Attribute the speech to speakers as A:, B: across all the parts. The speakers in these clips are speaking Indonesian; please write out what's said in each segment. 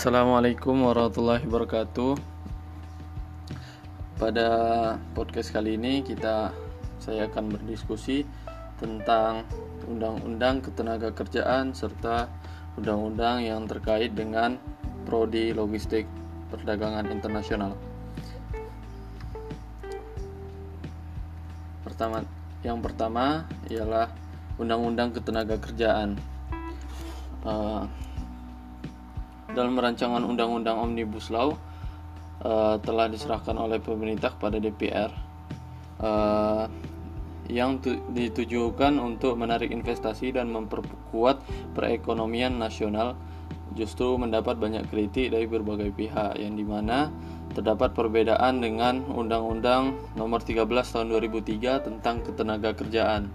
A: Assalamualaikum warahmatullahi wabarakatuh. Pada podcast kali ini kita saya akan berdiskusi tentang undang-undang ketenaga kerjaan serta undang-undang yang terkait dengan prodi logistik perdagangan internasional. Pertama, yang pertama ialah undang-undang ketenaga kerjaan. Uh, dalam rancangan undang-undang Omnibus Law uh, telah diserahkan oleh pemerintah kepada DPR uh, yang ditujukan untuk menarik investasi dan memperkuat perekonomian nasional justru mendapat banyak kritik dari berbagai pihak yang di mana terdapat perbedaan dengan Undang-Undang Nomor 13 Tahun 2003 tentang ketenaga kerjaan.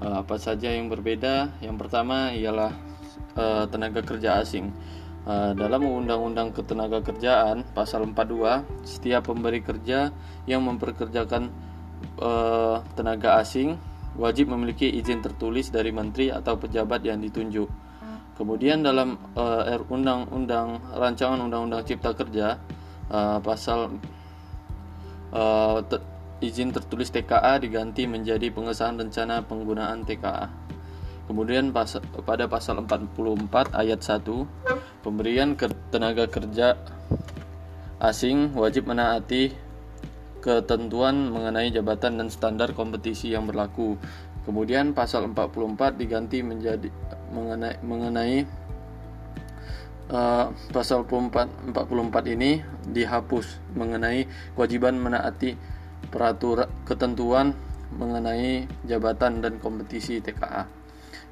A: Uh, apa saja yang berbeda? Yang pertama ialah tenaga kerja asing. Eh, dalam Undang-Undang Ketenaga Kerjaan pasal 42, setiap pemberi kerja yang memperkerjakan uh, tenaga asing wajib memiliki izin tertulis dari menteri atau pejabat yang ditunjuk. Kemudian dalam uh, Undang-Undang Rancangan Undang-Undang Cipta Kerja uh, pasal uh, izin tertulis TKA diganti menjadi pengesahan rencana penggunaan TKA. Kemudian pas, pada pasal 44 ayat 1 pemberian ke tenaga kerja asing wajib menaati ketentuan mengenai jabatan dan standar kompetisi yang berlaku. Kemudian pasal 44 diganti menjadi mengenai mengenai uh, pasal 44, 44 ini dihapus mengenai kewajiban menaati peraturan ketentuan mengenai jabatan dan kompetisi TKA.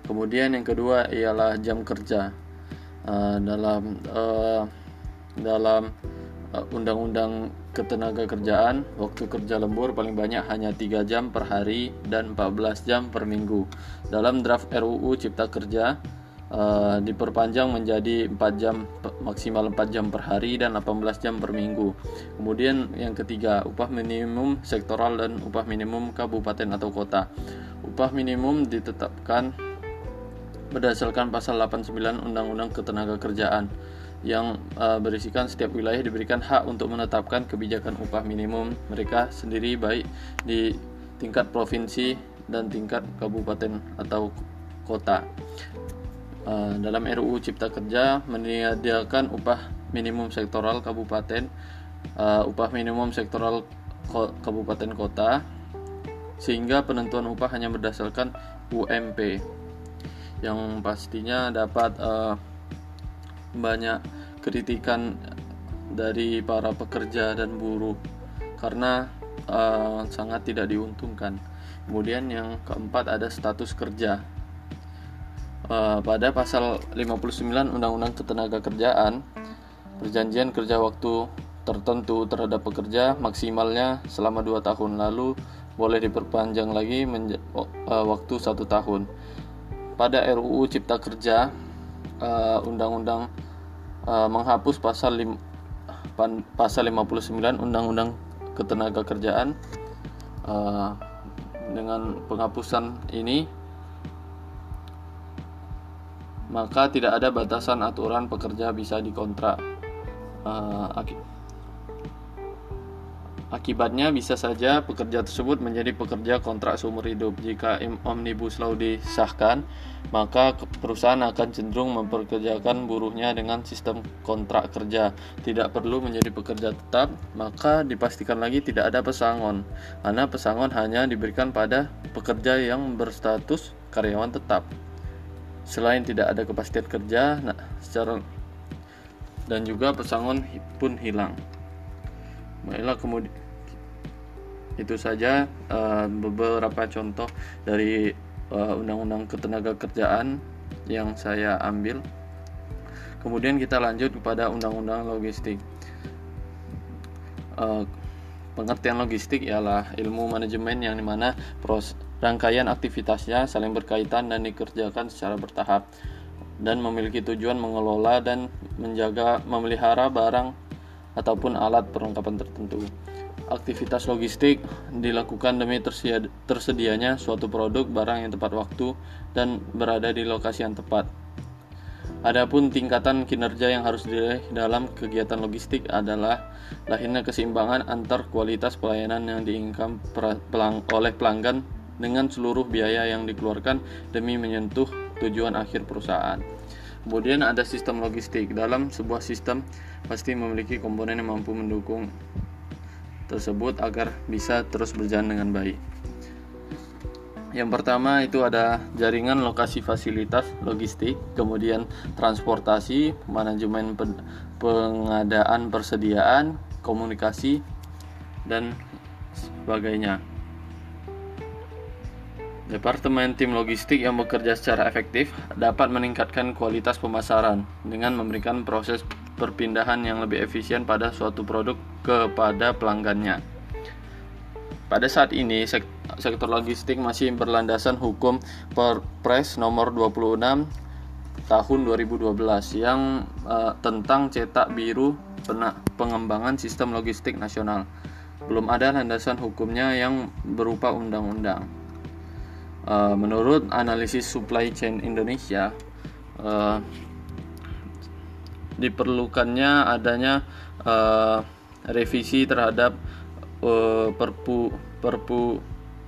A: Kemudian yang kedua ialah jam kerja. Uh, dalam uh, dalam uh, undang-undang ketenaga kerjaan, waktu kerja lembur paling banyak hanya 3 jam per hari dan 14 jam per minggu. Dalam draft RUU Cipta Kerja uh, diperpanjang menjadi 4 jam maksimal 4 jam per hari dan 18 jam per minggu. Kemudian yang ketiga, upah minimum sektoral dan upah minimum kabupaten atau kota. Upah minimum ditetapkan berdasarkan pasal 89 Undang-Undang Ketenaga Kerjaan yang uh, berisikan setiap wilayah diberikan hak untuk menetapkan kebijakan upah minimum mereka sendiri baik di tingkat provinsi dan tingkat kabupaten atau kota. Uh, dalam RUU Cipta Kerja menyediakan upah minimum sektoral kabupaten, uh, upah minimum sektoral ko kabupaten kota, sehingga penentuan upah hanya berdasarkan UMP yang pastinya dapat uh, banyak kritikan dari para pekerja dan buruh karena uh, sangat tidak diuntungkan. Kemudian yang keempat ada status kerja. Uh, pada pasal 59 Undang-Undang Ketenaga Kerjaan, perjanjian kerja waktu tertentu terhadap pekerja maksimalnya selama 2 tahun lalu boleh diperpanjang lagi uh, waktu satu tahun pada RUU Cipta Kerja uh, undang-undang uh, menghapus pasal lim, pan, pasal 59 Undang-Undang Ketenaga Kerjaan uh, dengan penghapusan ini maka tidak ada batasan aturan pekerja bisa dikontrak uh, Akibatnya bisa saja pekerja tersebut menjadi pekerja kontrak seumur hidup. Jika Omnibus Law disahkan, maka perusahaan akan cenderung memperkerjakan buruhnya dengan sistem kontrak kerja. Tidak perlu menjadi pekerja tetap, maka dipastikan lagi tidak ada pesangon. Karena pesangon hanya diberikan pada pekerja yang berstatus karyawan tetap. Selain tidak ada kepastian kerja, nah secara dan juga pesangon pun hilang. Baiklah kemudian itu saja uh, beberapa contoh dari uh, undang-undang ketenaga kerjaan yang saya ambil. Kemudian kita lanjut kepada undang-undang logistik. Uh, pengertian logistik ialah ilmu manajemen yang di mana pros rangkaian aktivitasnya saling berkaitan dan dikerjakan secara bertahap dan memiliki tujuan mengelola dan menjaga memelihara barang ataupun alat perlengkapan tertentu. Aktivitas logistik dilakukan demi tersedianya suatu produk barang yang tepat waktu dan berada di lokasi yang tepat. Adapun tingkatan kinerja yang harus diraih dalam kegiatan logistik adalah lahirnya keseimbangan antar kualitas pelayanan yang diinginkan oleh pelanggan dengan seluruh biaya yang dikeluarkan demi menyentuh tujuan akhir perusahaan. Kemudian ada sistem logistik. Dalam sebuah sistem pasti memiliki komponen yang mampu mendukung tersebut agar bisa terus berjalan dengan baik. Yang pertama itu ada jaringan lokasi fasilitas logistik, kemudian transportasi, manajemen pengadaan persediaan, komunikasi, dan sebagainya. Departemen tim logistik yang bekerja secara efektif dapat meningkatkan kualitas pemasaran dengan memberikan proses perpindahan yang lebih efisien pada suatu produk kepada pelanggannya. Pada saat ini, sektor logistik masih berlandasan hukum Perpres nomor 26 tahun 2012 yang uh, tentang cetak biru pengembangan sistem logistik nasional. Belum ada landasan hukumnya yang berupa undang-undang. Uh, menurut analisis supply chain Indonesia, uh, diperlukannya adanya uh, revisi terhadap uh, Perpu Perpu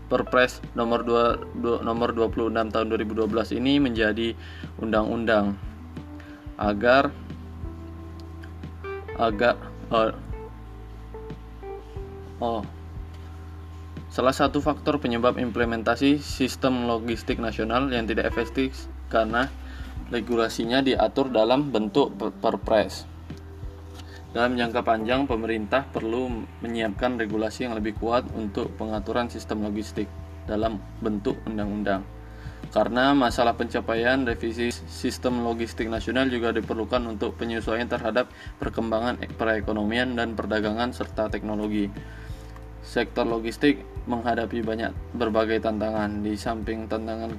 A: Perpres nomor 2, nomor 26 tahun 2012 ini menjadi undang-undang agar agar oh, oh salah satu faktor penyebab implementasi sistem logistik nasional yang tidak efektif karena regulasinya diatur dalam bentuk perpres. Dalam jangka panjang, pemerintah perlu menyiapkan regulasi yang lebih kuat untuk pengaturan sistem logistik dalam bentuk undang-undang. Karena masalah pencapaian revisi sistem logistik nasional juga diperlukan untuk penyesuaian terhadap perkembangan perekonomian dan perdagangan serta teknologi. Sektor logistik menghadapi banyak berbagai tantangan di samping tantangan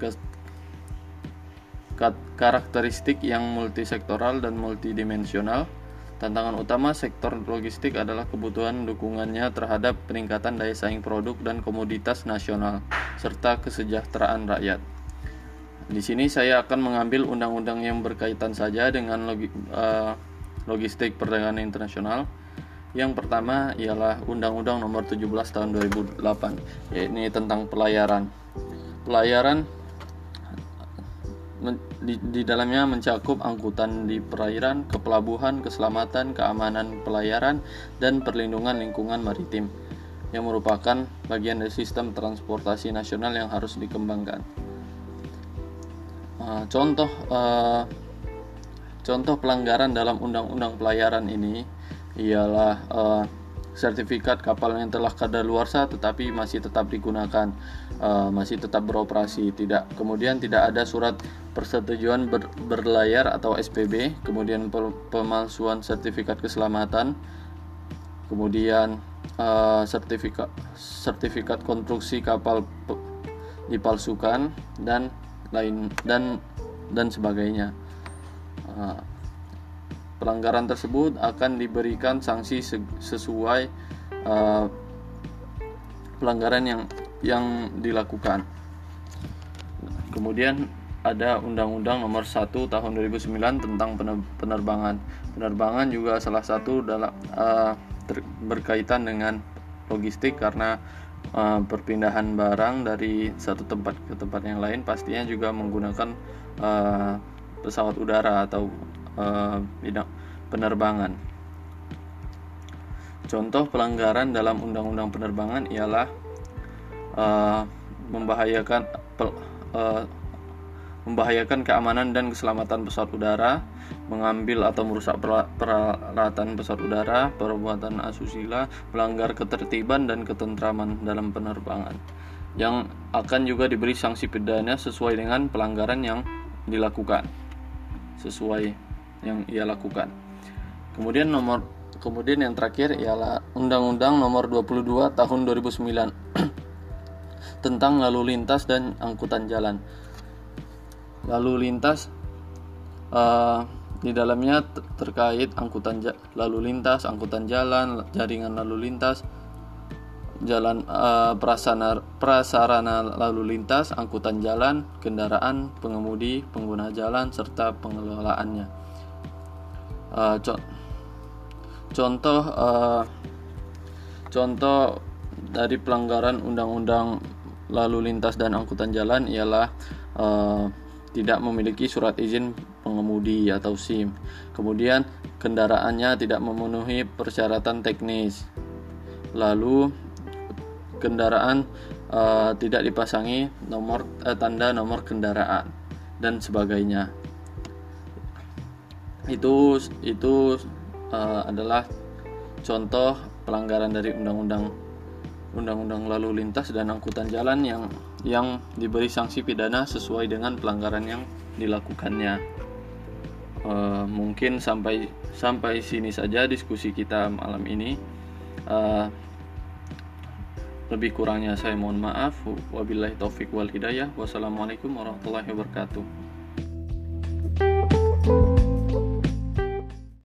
A: karakteristik yang multisektoral dan multidimensional Tantangan utama sektor logistik adalah kebutuhan dukungannya terhadap peningkatan daya saing produk dan komoditas nasional serta kesejahteraan rakyat. Di sini saya akan mengambil undang-undang yang berkaitan saja dengan logi, uh, logistik perdagangan internasional. Yang pertama ialah Undang-Undang Nomor 17 Tahun 2008, yaitu tentang pelayaran. Pelayaran di, di dalamnya mencakup angkutan di perairan, kepelabuhan, keselamatan, keamanan pelayaran, dan perlindungan lingkungan maritim yang merupakan bagian dari sistem transportasi nasional yang harus dikembangkan. Uh, contoh uh, contoh pelanggaran dalam undang-undang pelayaran ini ialah uh, sertifikat kapal yang telah kadaluarsa tetapi masih tetap digunakan uh, masih tetap beroperasi. Tidak kemudian tidak ada surat persetujuan ber, berlayar atau SPB kemudian pemalsuan sertifikat keselamatan kemudian uh, sertifikat sertifikat konstruksi kapal dipalsukan dan lain dan dan sebagainya. Uh, pelanggaran tersebut akan diberikan sanksi sesuai uh, pelanggaran yang yang dilakukan. Kemudian ada Undang-Undang Nomor 1 Tahun 2009 tentang penerbangan. Penerbangan juga salah satu dalam uh, berkaitan dengan logistik karena uh, perpindahan barang dari satu tempat ke tempat yang lain pastinya juga menggunakan uh, pesawat udara atau uh, bidang penerbangan. Contoh pelanggaran dalam undang-undang penerbangan ialah uh, membahayakan uh, membahayakan keamanan dan keselamatan pesawat udara, mengambil atau merusak peralatan pesawat udara, perbuatan asusila, melanggar ketertiban dan ketentraman dalam penerbangan, yang akan juga diberi sanksi pidana sesuai dengan pelanggaran yang dilakukan, sesuai yang ia lakukan. Kemudian nomor kemudian yang terakhir ialah Undang-Undang Nomor 22 Tahun 2009 tentang lalu lintas dan angkutan jalan. Lalu lintas uh, di dalamnya terkait angkutan lalu lintas, angkutan jalan, jaringan lalu lintas, jalan uh, prasarana prasarana lalu lintas, angkutan jalan, kendaraan, pengemudi, pengguna jalan serta pengelolaannya. Co contoh uh, contoh dari pelanggaran undang-undang lalu lintas dan angkutan jalan ialah uh, tidak memiliki surat izin pengemudi atau SIM. Kemudian kendaraannya tidak memenuhi persyaratan teknis. Lalu kendaraan uh, tidak dipasangi nomor uh, tanda nomor kendaraan dan sebagainya. Itu itu uh, adalah contoh pelanggaran dari undang-undang undang-undang lalu lintas dan angkutan jalan yang yang diberi sanksi pidana sesuai dengan pelanggaran yang dilakukannya. Uh, mungkin sampai sampai sini saja diskusi kita malam ini. Uh, lebih kurangnya saya mohon maaf. Wabillahi taufik wal hidayah. Wassalamualaikum warahmatullahi wabarakatuh.